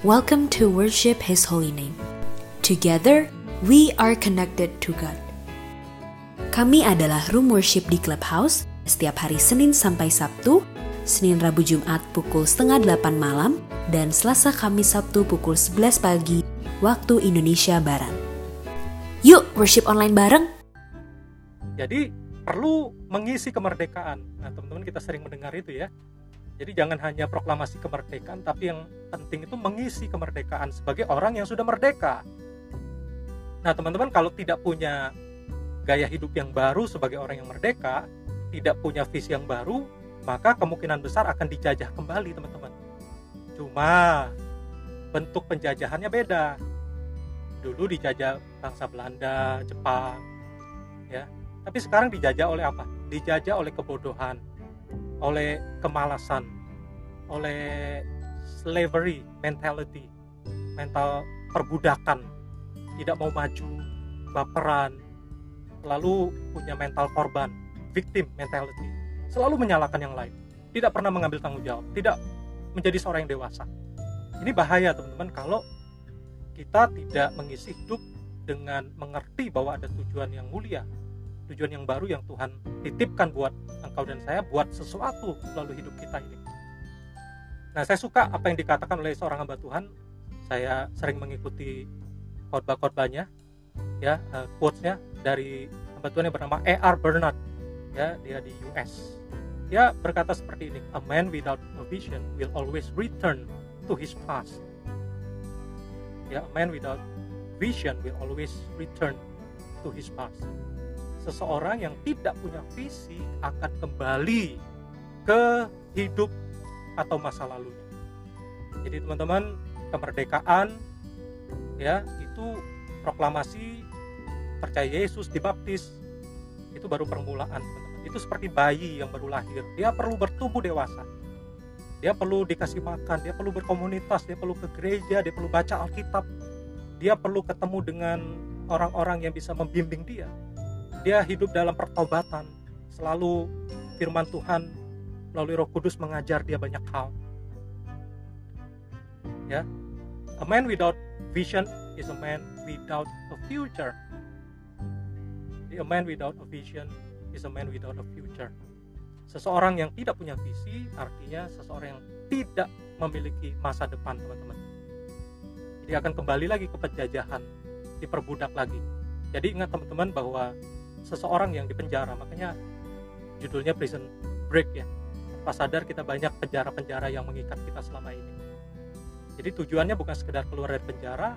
Welcome to worship His holy name. Together, we are connected to God. Kami adalah Room Worship di Clubhouse setiap hari Senin sampai Sabtu, Senin Rabu Jumat pukul setengah delapan malam, dan Selasa Kamis Sabtu pukul 11 pagi waktu Indonesia Barat. Yuk worship online bareng! Jadi perlu mengisi kemerdekaan. Nah, teman-teman kita sering mendengar itu ya. Jadi jangan hanya proklamasi kemerdekaan, tapi yang penting itu mengisi kemerdekaan sebagai orang yang sudah merdeka. Nah, teman-teman kalau tidak punya gaya hidup yang baru sebagai orang yang merdeka, tidak punya visi yang baru, maka kemungkinan besar akan dijajah kembali, teman-teman. Cuma bentuk penjajahannya beda. Dulu dijajah bangsa Belanda, Jepang, ya. Tapi sekarang dijajah oleh apa? Dijajah oleh kebodohan, oleh kemalasan, oleh slavery mentality, mental perbudakan, tidak mau maju, baperan, lalu punya mental korban, victim mentality, selalu menyalahkan yang lain, tidak pernah mengambil tanggung jawab, tidak menjadi seorang yang dewasa. Ini bahaya teman-teman kalau kita tidak mengisi hidup dengan mengerti bahwa ada tujuan yang mulia, tujuan yang baru yang Tuhan titipkan buat engkau dan saya buat sesuatu melalui hidup kita ini. Nah, saya suka apa yang dikatakan oleh seorang hamba Tuhan. Saya sering mengikuti khotbah-khotbahnya, ya, uh, quotes-nya dari hamba Tuhan yang bernama E.R. Bernard, ya, dia di US. Dia berkata seperti ini, A man without a vision will always return to his past. Ya, a man without vision will always return to his past seseorang yang tidak punya visi akan kembali ke hidup atau masa lalunya. Jadi teman-teman, kemerdekaan ya itu proklamasi percaya Yesus dibaptis itu baru permulaan teman-teman. Itu seperti bayi yang baru lahir. Dia perlu bertumbuh dewasa. Dia perlu dikasih makan, dia perlu berkomunitas, dia perlu ke gereja, dia perlu baca Alkitab. Dia perlu ketemu dengan orang-orang yang bisa membimbing dia dia hidup dalam pertobatan. Selalu firman Tuhan melalui Roh Kudus mengajar dia banyak hal. Ya. A man without vision is a man without a future. A man without a vision is a man without a future. Seseorang yang tidak punya visi artinya seseorang yang tidak memiliki masa depan teman-teman. Jadi akan kembali lagi ke penjajahan diperbudak lagi. Jadi ingat teman-teman bahwa seseorang yang dipenjara. Makanya judulnya prison break ya. Pas sadar kita banyak penjara-penjara yang mengikat kita selama ini. Jadi tujuannya bukan sekedar keluar dari penjara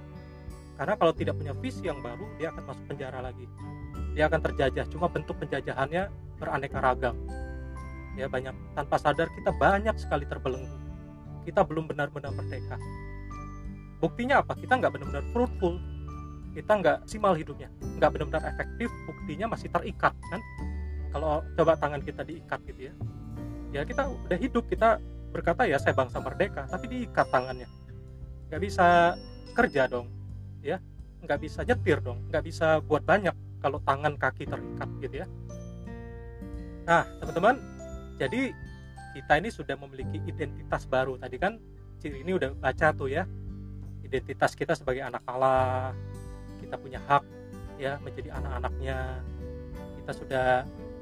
karena kalau tidak punya visi yang baru dia akan masuk penjara lagi. Dia akan terjajah cuma bentuk penjajahannya beraneka ragam. Ya banyak. Tanpa sadar kita banyak sekali terbelenggu. Kita belum benar-benar merdeka. Buktinya apa? Kita nggak benar-benar fruitful kita nggak simal hidupnya. Nggak benar-benar efektif buktinya masih terikat kan? Kalau coba tangan kita diikat gitu ya. Ya kita udah hidup kita berkata ya saya bangsa merdeka tapi diikat tangannya. Nggak bisa kerja dong ya. Nggak bisa nyetir dong nggak bisa buat banyak kalau tangan kaki terikat gitu ya. Nah teman-teman jadi kita ini sudah memiliki identitas baru. Tadi kan ciri ini udah baca tuh ya identitas kita sebagai anak Allah kita punya hak ya menjadi anak-anaknya. Kita sudah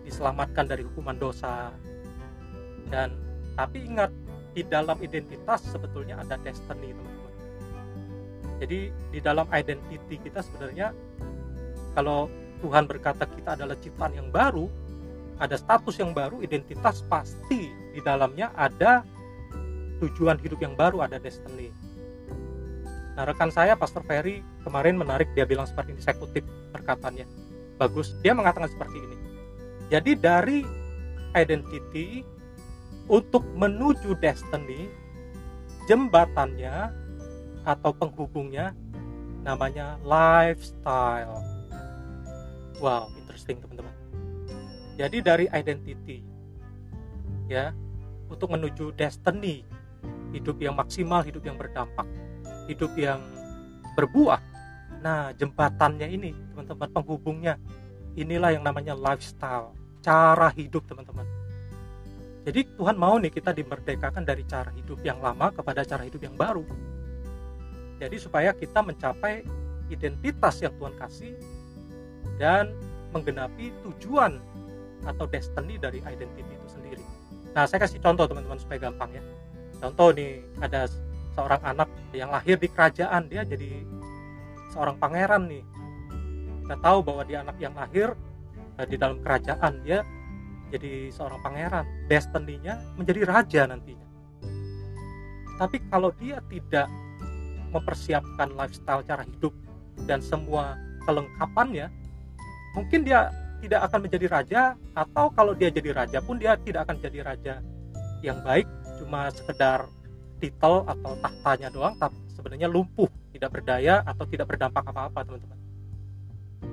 diselamatkan dari hukuman dosa. Dan tapi ingat di dalam identitas sebetulnya ada destiny teman-teman. Jadi di dalam identity kita sebenarnya kalau Tuhan berkata kita adalah ciptaan yang baru ada status yang baru identitas pasti di dalamnya ada tujuan hidup yang baru ada destiny Nah, rekan saya Pastor Ferry kemarin menarik dia bilang seperti ini, saya kutip perkataannya. Bagus, dia mengatakan seperti ini. Jadi dari identity untuk menuju destiny, jembatannya atau penghubungnya namanya lifestyle. Wow, interesting teman-teman. Jadi dari identity ya untuk menuju destiny, hidup yang maksimal, hidup yang berdampak hidup yang berbuah. Nah, jembatannya ini, teman-teman, penghubungnya, inilah yang namanya lifestyle, cara hidup, teman-teman. Jadi Tuhan mau nih kita dimerdekakan dari cara hidup yang lama kepada cara hidup yang baru. Jadi supaya kita mencapai identitas yang Tuhan kasih dan menggenapi tujuan atau destiny dari identity itu sendiri. Nah, saya kasih contoh teman-teman supaya gampang ya. Contoh nih, ada seorang anak yang lahir di kerajaan, dia jadi seorang pangeran nih. Kita tahu bahwa dia anak yang lahir eh, di dalam kerajaan, dia jadi seorang pangeran. Destiny-nya menjadi raja nantinya. Tapi kalau dia tidak mempersiapkan lifestyle cara hidup dan semua kelengkapannya, mungkin dia tidak akan menjadi raja atau kalau dia jadi raja pun dia tidak akan jadi raja yang baik cuma sekedar titel atau tahtanya doang tapi sebenarnya lumpuh tidak berdaya atau tidak berdampak apa-apa teman-teman.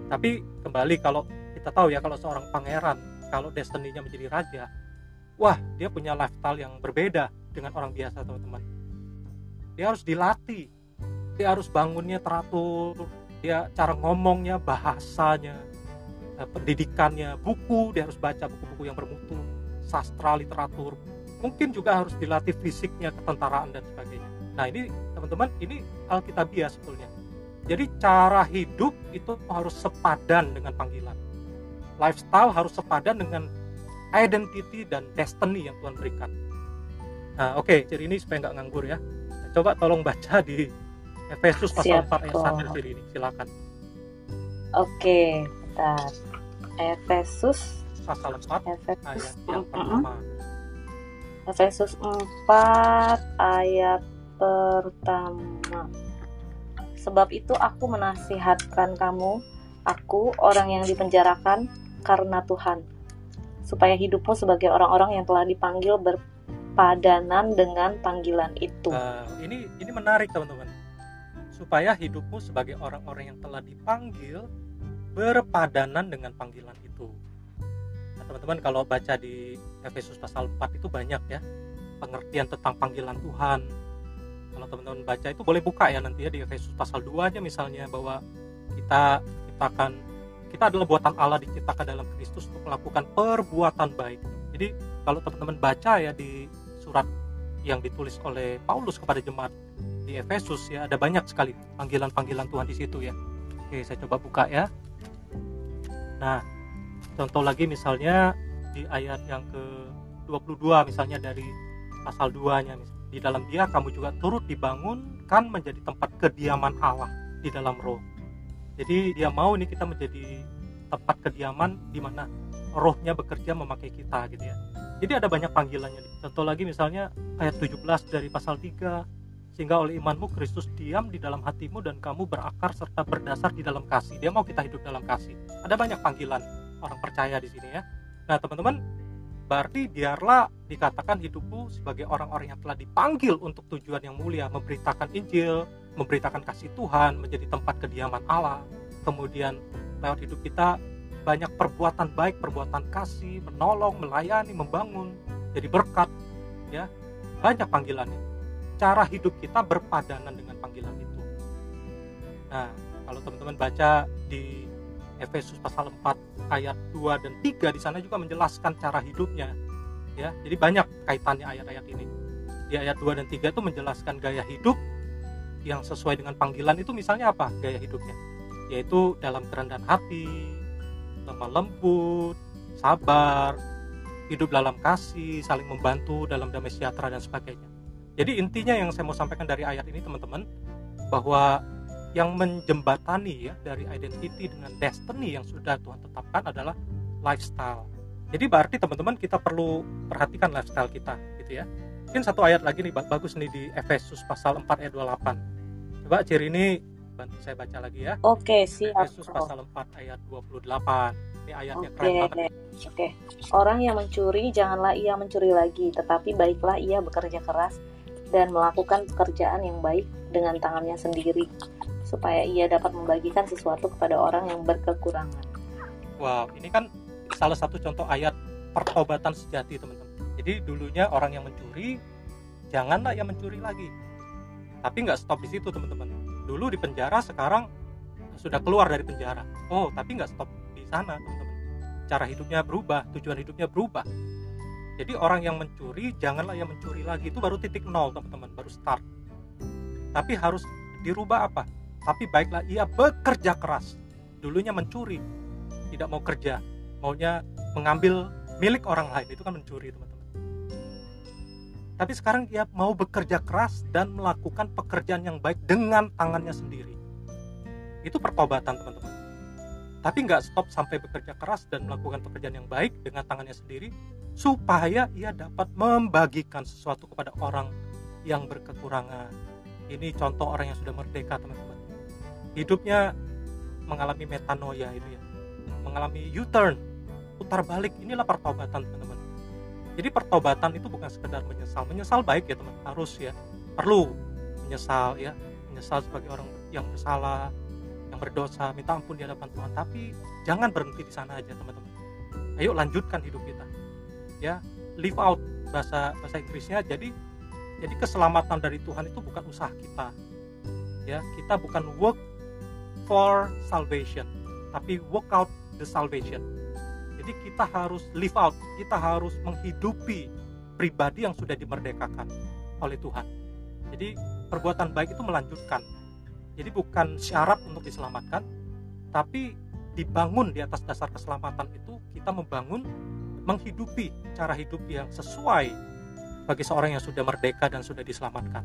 Tapi kembali kalau kita tahu ya kalau seorang pangeran kalau destiny-nya menjadi raja wah dia punya lifestyle yang berbeda dengan orang biasa teman-teman. Dia harus dilatih dia harus bangunnya teratur dia cara ngomongnya bahasanya Eh, pendidikannya, buku dia harus baca buku-buku yang bermutu, sastra, literatur, mungkin juga harus dilatih fisiknya, ketentaraan dan sebagainya. Nah ini teman-teman, ini alkitabiah sebetulnya. Jadi cara hidup itu harus sepadan dengan panggilan. Lifestyle harus sepadan dengan identity dan destiny yang Tuhan berikan. Nah oke, okay, jadi ini supaya nggak nganggur ya. Coba tolong baca di Efesus pasal Siap, 4 ayat 1 ini, silakan. Oke, bentar. Efesus pasal 4 Efesus ayat yang pertama. Efesus 4 ayat pertama. Sebab itu aku menasihatkan kamu, aku orang yang dipenjarakan karena Tuhan, supaya hidupmu sebagai orang-orang yang telah dipanggil berpadanan dengan panggilan itu. Uh, ini ini menarik teman-teman. Supaya hidupmu sebagai orang-orang yang telah dipanggil berpadanan dengan panggilan itu. Teman-teman kalau baca di Efesus pasal 4 itu banyak ya pengertian tentang panggilan Tuhan. Kalau teman-teman baca itu boleh buka ya nanti ya di Efesus pasal 2 aja misalnya bahwa kita kita akan kita adalah buatan Allah diciptakan dalam Kristus untuk melakukan perbuatan baik. Jadi kalau teman-teman baca ya di surat yang ditulis oleh Paulus kepada jemaat di Efesus ya ada banyak sekali panggilan-panggilan Tuhan di situ ya. Oke, saya coba buka ya. Nah, contoh lagi misalnya di ayat yang ke-22 misalnya dari pasal 2-nya di dalam dia kamu juga turut dibangunkan menjadi tempat kediaman Allah di dalam roh. Jadi dia mau ini kita menjadi tempat kediaman di mana rohnya bekerja memakai kita gitu ya. Jadi ada banyak panggilannya. Contoh lagi misalnya ayat 17 dari pasal 3 sehingga oleh imanmu Kristus diam di dalam hatimu dan kamu berakar serta berdasar di dalam kasih. Dia mau kita hidup dalam kasih. Ada banyak panggilan orang percaya di sini ya. Nah, teman-teman, berarti biarlah dikatakan hidupku sebagai orang-orang yang telah dipanggil untuk tujuan yang mulia, memberitakan Injil, memberitakan kasih Tuhan, menjadi tempat kediaman Allah. Kemudian lewat hidup kita banyak perbuatan baik, perbuatan kasih, menolong, melayani, membangun, jadi berkat, ya. Banyak panggilannya cara hidup kita berpadanan dengan panggilan itu. Nah, kalau teman-teman baca di Efesus pasal 4 ayat 2 dan 3 di sana juga menjelaskan cara hidupnya. Ya, jadi banyak kaitannya ayat-ayat ini. Di ayat 2 dan 3 itu menjelaskan gaya hidup yang sesuai dengan panggilan itu misalnya apa gaya hidupnya? Yaitu dalam kerendahan hati, lemah lembut, sabar, hidup dalam kasih, saling membantu dalam damai sejahtera dan sebagainya. Jadi intinya yang saya mau sampaikan dari ayat ini teman-teman bahwa yang menjembatani ya dari identity dengan destiny yang sudah Tuhan tetapkan adalah lifestyle. Jadi berarti teman-teman kita perlu perhatikan lifestyle kita gitu ya. Mungkin satu ayat lagi nih bagus nih di Efesus pasal 4 ayat 28. Coba ciri ini bantu saya baca lagi ya. Oke, siap. Efesus pasal 4 ayat 28. Ini ayatnya Oke. keren banget. Oke. Orang yang mencuri janganlah ia mencuri lagi, tetapi baiklah ia bekerja keras dan melakukan pekerjaan yang baik dengan tangannya sendiri supaya ia dapat membagikan sesuatu kepada orang yang berkekurangan. Wow, ini kan salah satu contoh ayat pertobatan sejati teman-teman. Jadi dulunya orang yang mencuri, janganlah yang mencuri lagi. Tapi nggak stop di situ teman-teman. Dulu di penjara, sekarang sudah keluar dari penjara. Oh, tapi nggak stop di sana teman-teman. Cara hidupnya berubah, tujuan hidupnya berubah jadi orang yang mencuri janganlah yang mencuri lagi itu baru titik nol teman-teman baru start tapi harus dirubah apa tapi baiklah ia bekerja keras. Dulunya mencuri tidak mau kerja. Maunya mengambil milik orang lain. Itu kan mencuri teman-teman. Tapi sekarang ia mau bekerja keras dan melakukan pekerjaan yang baik dengan tangannya sendiri. Itu pertobatan teman-teman. Tapi nggak stop sampai bekerja keras dan melakukan pekerjaan yang baik dengan tangannya sendiri supaya ia dapat membagikan sesuatu kepada orang yang berkekurangan. Ini contoh orang yang sudah merdeka teman-teman hidupnya mengalami metanoia itu ya. Mengalami U-turn putar balik. Inilah pertobatan teman-teman. Jadi pertobatan itu bukan sekedar menyesal. Menyesal baik ya teman harus ya perlu menyesal ya. Menyesal sebagai orang yang bersalah yang berdosa minta ampun di hadapan Tuhan. Tapi jangan berhenti di sana aja teman-teman. Ayo lanjutkan hidup kita. Ya live out bahasa bahasa Inggrisnya. Jadi jadi keselamatan dari Tuhan itu bukan usaha kita. Ya kita bukan work for salvation tapi work out the salvation. Jadi kita harus live out kita harus menghidupi pribadi yang sudah dimerdekakan oleh Tuhan. Jadi perbuatan baik itu melanjutkan. Jadi bukan syarat untuk diselamatkan, tapi dibangun di atas dasar keselamatan itu kita membangun menghidupi cara hidup yang sesuai bagi seorang yang sudah merdeka dan sudah diselamatkan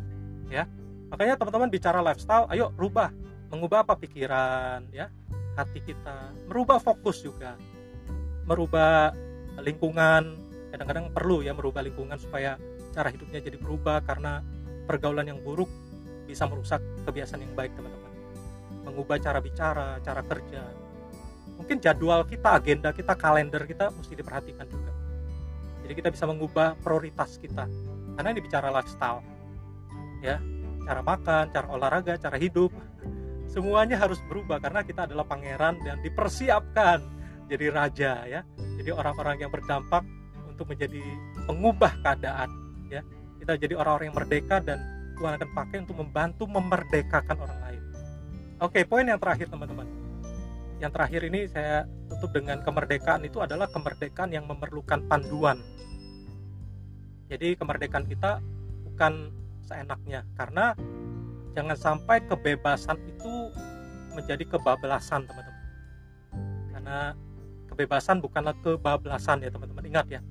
ya. Makanya teman-teman bicara lifestyle ayo rubah mengubah apa pikiran ya hati kita merubah fokus juga merubah lingkungan. Kadang-kadang perlu ya merubah lingkungan supaya cara hidupnya jadi berubah karena pergaulan yang buruk bisa merusak kebiasaan yang baik teman-teman. Mengubah cara bicara cara kerja. Mungkin jadwal kita agenda kita kalender kita mesti diperhatikan juga. Jadi kita bisa mengubah prioritas kita. Karena ini bicara lifestyle ya. Cara makan cara olahraga cara hidup semuanya harus berubah karena kita adalah pangeran dan dipersiapkan jadi raja ya jadi orang-orang yang berdampak untuk menjadi pengubah keadaan ya kita jadi orang-orang yang merdeka dan Tuhan akan pakai untuk membantu memerdekakan orang lain. Oke, poin yang terakhir teman-teman. Yang terakhir ini saya tutup dengan kemerdekaan itu adalah kemerdekaan yang memerlukan panduan. Jadi kemerdekaan kita bukan seenaknya karena jangan sampai kebebasan itu menjadi kebablasan teman-teman. Karena kebebasan bukanlah kebablasan ya teman-teman. Ingat ya,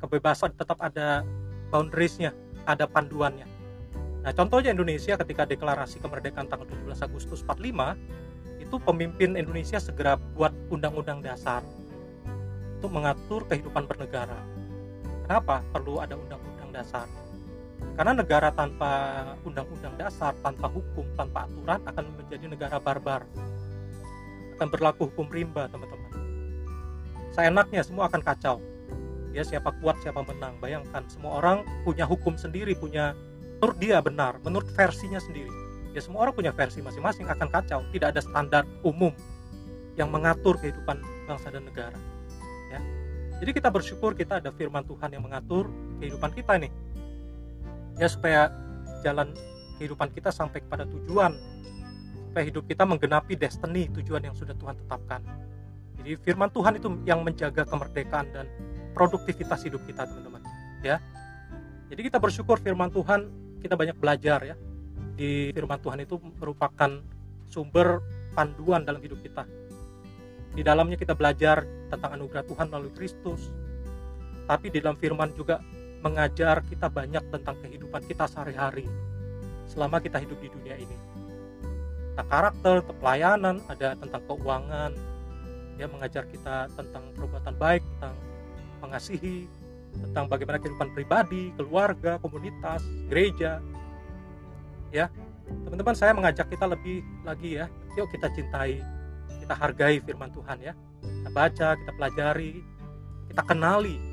kebebasan tetap ada boundariesnya, ada panduannya Nah, contohnya Indonesia ketika deklarasi kemerdekaan tanggal 17 Agustus 45 itu pemimpin Indonesia segera buat undang-undang dasar untuk mengatur kehidupan bernegara. Kenapa perlu ada undang-undang dasar? Karena negara tanpa undang-undang dasar, tanpa hukum, tanpa aturan akan menjadi negara barbar. Akan berlaku hukum rimba, teman-teman. Seenaknya semua akan kacau. Ya siapa kuat, siapa menang. Bayangkan semua orang punya hukum sendiri, punya menurut dia benar, menurut versinya sendiri. Ya semua orang punya versi masing-masing akan kacau, tidak ada standar umum yang mengatur kehidupan bangsa dan negara. Ya. Jadi kita bersyukur kita ada firman Tuhan yang mengatur kehidupan kita nih. Ya supaya jalan kehidupan kita sampai kepada tujuan supaya hidup kita menggenapi destiny tujuan yang sudah Tuhan tetapkan. Jadi firman Tuhan itu yang menjaga kemerdekaan dan produktivitas hidup kita, teman-teman. Ya. Jadi kita bersyukur firman Tuhan kita banyak belajar ya di firman Tuhan itu merupakan sumber panduan dalam hidup kita. Di dalamnya kita belajar tentang anugerah Tuhan melalui Kristus. Tapi di dalam firman juga mengajar kita banyak tentang kehidupan kita sehari-hari selama kita hidup di dunia ini. Tentang karakter, tentang pelayanan, ada tentang keuangan, ya mengajar kita tentang perbuatan baik, tentang mengasihi, tentang bagaimana kehidupan pribadi, keluarga, komunitas, gereja. Ya, teman-teman saya mengajak kita lebih lagi ya, yuk kita cintai, kita hargai firman Tuhan ya. Kita baca, kita pelajari, kita kenali.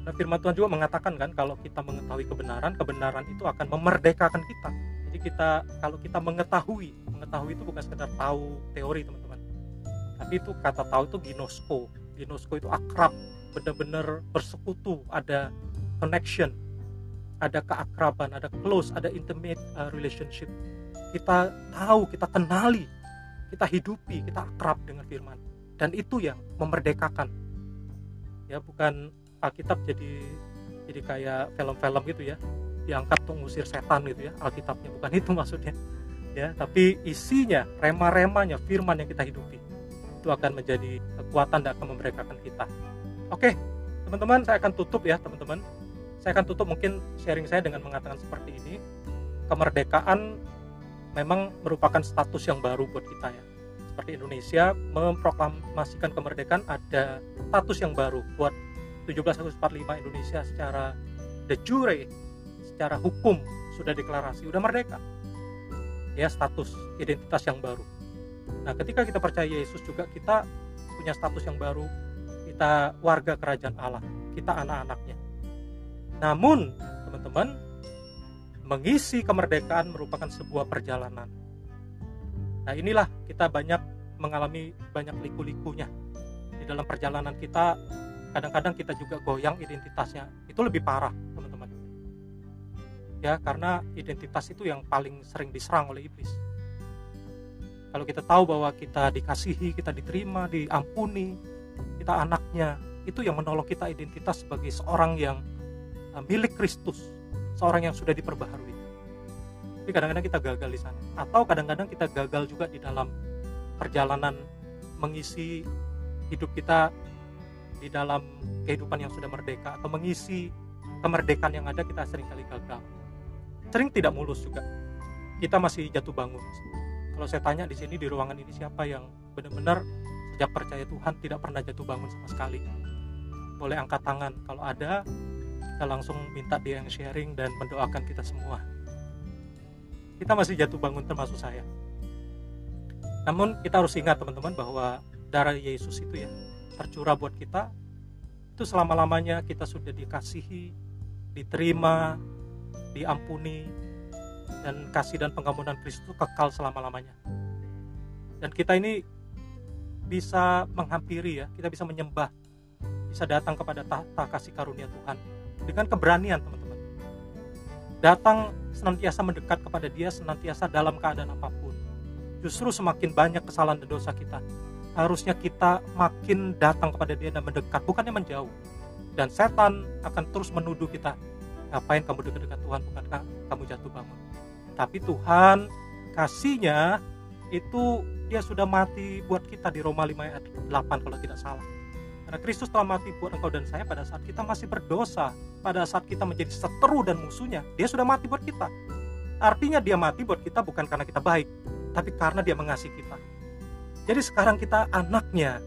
Nah, firman Tuhan juga mengatakan kan kalau kita mengetahui kebenaran, kebenaran itu akan memerdekakan kita. Jadi kita kalau kita mengetahui, mengetahui itu bukan sekedar tahu teori teman-teman. Tapi itu kata tahu itu ginosko. Ginosko itu akrab, benar-benar bersekutu ada connection ada keakraban ada close ada intimate uh, relationship kita tahu kita kenali kita hidupi kita akrab dengan firman dan itu yang memerdekakan ya bukan Alkitab jadi jadi kayak film-film gitu ya diangkat untuk mengusir setan gitu ya Alkitabnya. Bukan itu maksudnya ya. Tapi isinya rema-remanya firman yang kita hidupi itu akan menjadi kekuatan dan akan memerdekakan kita. Oke teman-teman saya akan tutup ya teman-teman. Saya akan tutup mungkin sharing saya dengan mengatakan seperti ini. Kemerdekaan memang merupakan status yang baru buat kita ya. Seperti Indonesia memproklamasikan kemerdekaan ada status yang baru buat 1745 Indonesia secara de jure secara hukum sudah deklarasi udah merdeka. Ya status identitas yang baru. Nah ketika kita percaya Yesus juga kita punya status yang baru. Kita warga kerajaan Allah kita anak-anaknya. Namun teman-teman mengisi kemerdekaan merupakan sebuah perjalanan. Nah inilah kita banyak mengalami banyak liku-likunya di dalam perjalanan kita kadang-kadang kita juga goyang identitasnya. Itu lebih parah teman-teman. Ya karena identitas itu yang paling sering diserang oleh iblis. Kalau kita tahu bahwa kita dikasihi kita diterima diampuni kita anaknya itu yang menolong kita identitas sebagai seorang yang uh, milik Kristus seorang yang sudah diperbaharui. Tapi kadang-kadang kita gagal di sana. Atau kadang-kadang kita gagal juga di dalam perjalanan mengisi hidup kita di dalam kehidupan yang sudah merdeka atau mengisi kemerdekaan yang ada kita sering kali gagal. Sering tidak mulus juga. Kita masih jatuh bangun. Kalau saya tanya di sini di ruangan ini siapa yang benar-benar sejak percaya Tuhan tidak pernah jatuh bangun sama sekali? Boleh angkat tangan. Kalau ada kita langsung minta dia yang sharing dan mendoakan kita semua. Kita masih jatuh bangun termasuk saya. Namun kita harus ingat teman-teman bahwa darah Yesus itu ya tercurah buat kita itu selama-lamanya kita sudah dikasihi diterima diampuni dan kasih dan pengampunan Kristus kekal selama-lamanya. Dan kita ini bisa menghampiri ya kita bisa menyembah bisa datang kepada tahta kasih karunia Tuhan dengan keberanian teman-teman. Datang senantiasa mendekat kepada dia senantiasa dalam keadaan apa pun. Justru semakin banyak kesalahan dan dosa kita harusnya kita makin datang kepada dia dan mendekat bukannya menjauh. Dan setan akan terus menuduh kita ngapain kamu dekat-dekat Tuhan? Bukankah kamu jatuh bangun? Tapi Tuhan kasihnya itu dia sudah mati buat kita di Roma 5 ayat 8 kalau tidak salah. Karena Kristus telah mati buat engkau dan saya pada saat kita masih berdosa pada saat kita menjadi seteru dan musuhnya dia sudah mati buat kita. Artinya dia mati buat kita bukan karena kita baik tapi karena dia mengasihi kita jadi sekarang kita anaknya.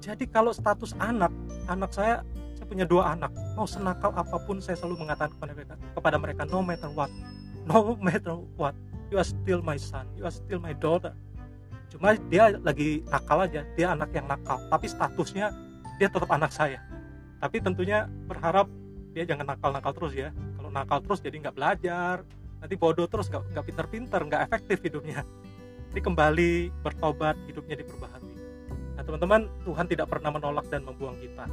Jadi kalau status anak anak saya saya punya dua anak. Mau senakal apa pun saya selalu mengatakan kepada mereka kepada mereka no matter what no matter what you are still my son you are still my daughter. Cuma dia lagi nakal aja dia anak yang nakal. Tapi statusnya dia tetap anak saya. Tapi tentunya berharap dia jangan nakal-nakal terus ya. Kalau nakal terus jadi nggak belajar nanti bodoh terus nggak pinter-pinter nggak efektif hidupnya jadi kembali bertobat hidupnya diperbaharui. Nah teman-teman Tuhan tidak pernah menolak dan membuang kita.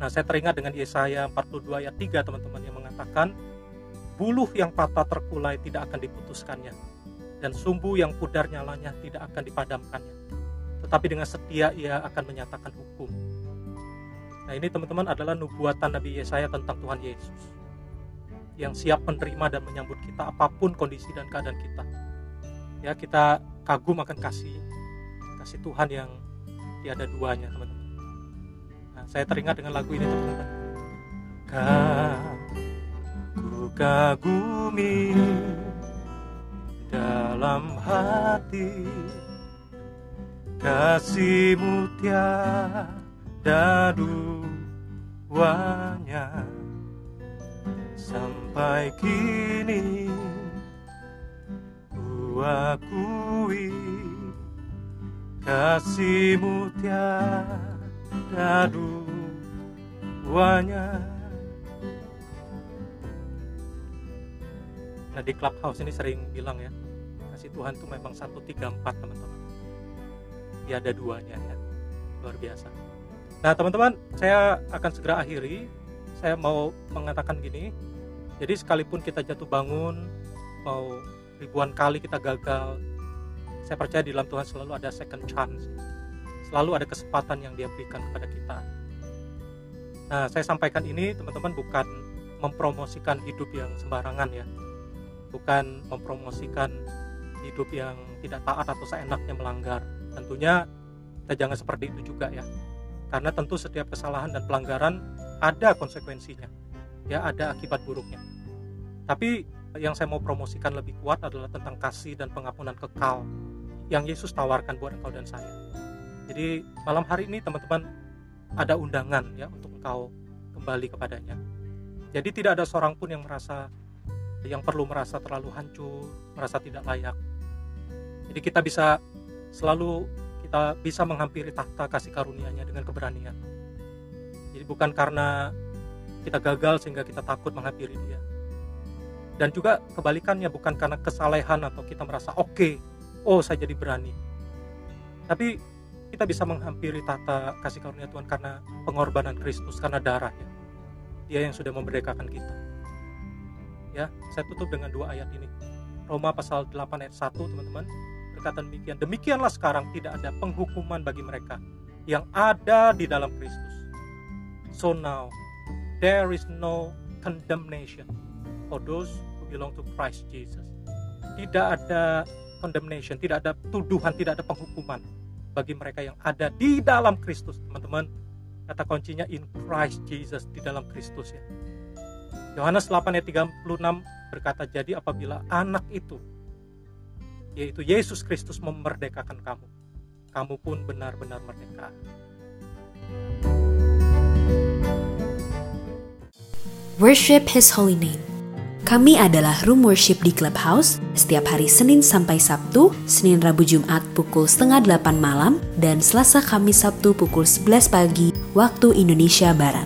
Nah saya teringat dengan Yesaya 42 ayat 3 teman-teman yang mengatakan buluh yang patah terkulai tidak akan diputuskannya dan sumbu yang pudar nyalanya tidak akan dipadamkannya. Tetapi dengan setia ia akan menyatakan hukum. Nah ini teman-teman adalah nubuatan Nabi Yesaya tentang Tuhan Yesus yang siap menerima dan menyambut kita apa pun kondisi dan keadaan kita. Ya kita kagum akan kasih kasih Tuhan yang tiada duanya teman-teman. Nah, saya teringat dengan lagu ini teman-teman. Ku kagumi dalam hati. Kasihmu tiada duanya. Sampai kini akui kasihmu tiada duanya. Nah di clubhouse ini sering bilang ya Kasih Tuhan itu memang 134 teman-teman. Tiada duanya ya Luar biasa. Nah teman-teman saya akan segera akhiri. Saya mau mengatakan gini Jadi sekalipun kita jatuh bangun Mau ribuan kali kita gagal saya percaya di dalam Tuhan selalu ada second chance selalu ada kesempatan yang dia berikan kepada kita nah saya sampaikan ini teman-teman bukan mempromosikan hidup yang sembarangan ya bukan mempromosikan hidup yang tidak taat atau seenaknya melanggar. Tentunya kita jangan seperti itu juga ya. Karena tentu setiap kesalahan dan pelanggaran ada konsekuensinya. Ya, ada akibat buruknya. Tapi yang saya mau promosikan lebih kuat adalah tentang kasih dan pengampunan kekal yang Yesus tawarkan buat engkau dan saya. Jadi malam hari ini teman-teman ada undangan ya untuk engkau kembali kepadanya. Jadi tidak ada seorang pun yang merasa yang perlu merasa terlalu hancur, merasa tidak layak. Jadi kita bisa selalu kita bisa menghampiri tahta kasih karunia-Nya dengan keberanian. Jadi bukan karena kita gagal sehingga kita takut menghampiri Dia. Dan juga kebalikannya bukan karena kesalehan atau kita merasa oke, okay, oh saya jadi berani. Tapi kita bisa menghampiri tata kasih karunia Tuhan karena pengorbanan Kristus karena darahnya dia yang sudah memerdekakan kita. Ya saya tutup dengan dua ayat ini. Roma pasal 8 ayat 1 teman-teman berkata demikian demikianlah sekarang tidak ada penghukuman bagi mereka yang ada di dalam Kristus. So now there is no condemnation for those belong to Christ Jesus tidak ada condemnation tidak ada tuduhan tidak ada penghukuman bagi mereka yang ada di dalam Kristus, teman-teman. Kata kuncinya in Christ Jesus di dalam Kristus ya. Yohanes 8 ayat 36 berkata, "Jadi apabila anak itu yaitu Yesus Kristus memerdekakan kamu, kamu pun benar-benar merdeka." Worship His Holy Name. Kami adalah Room Worship di Clubhouse setiap hari Senin sampai Sabtu, Senin Rabu Jumat pukul setengah 8 malam, dan Selasa Kamis Sabtu pukul 11 pagi waktu Indonesia Barat.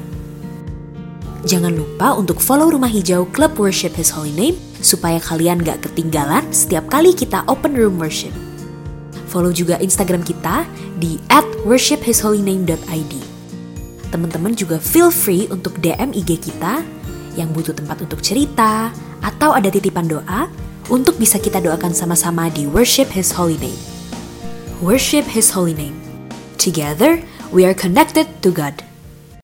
Jangan lupa untuk follow Rumah Hijau Club Worship His Holy Name supaya kalian gak ketinggalan setiap kali kita open room worship. Follow juga Instagram kita di at worshiphisholyname.id. Teman-teman juga feel free untuk DM IG kita yang butuh tempat untuk cerita, atau ada titipan doa untuk bisa kita doakan sama-sama di Worship His Holy Name. Worship His Holy Name. Together, we are connected to God.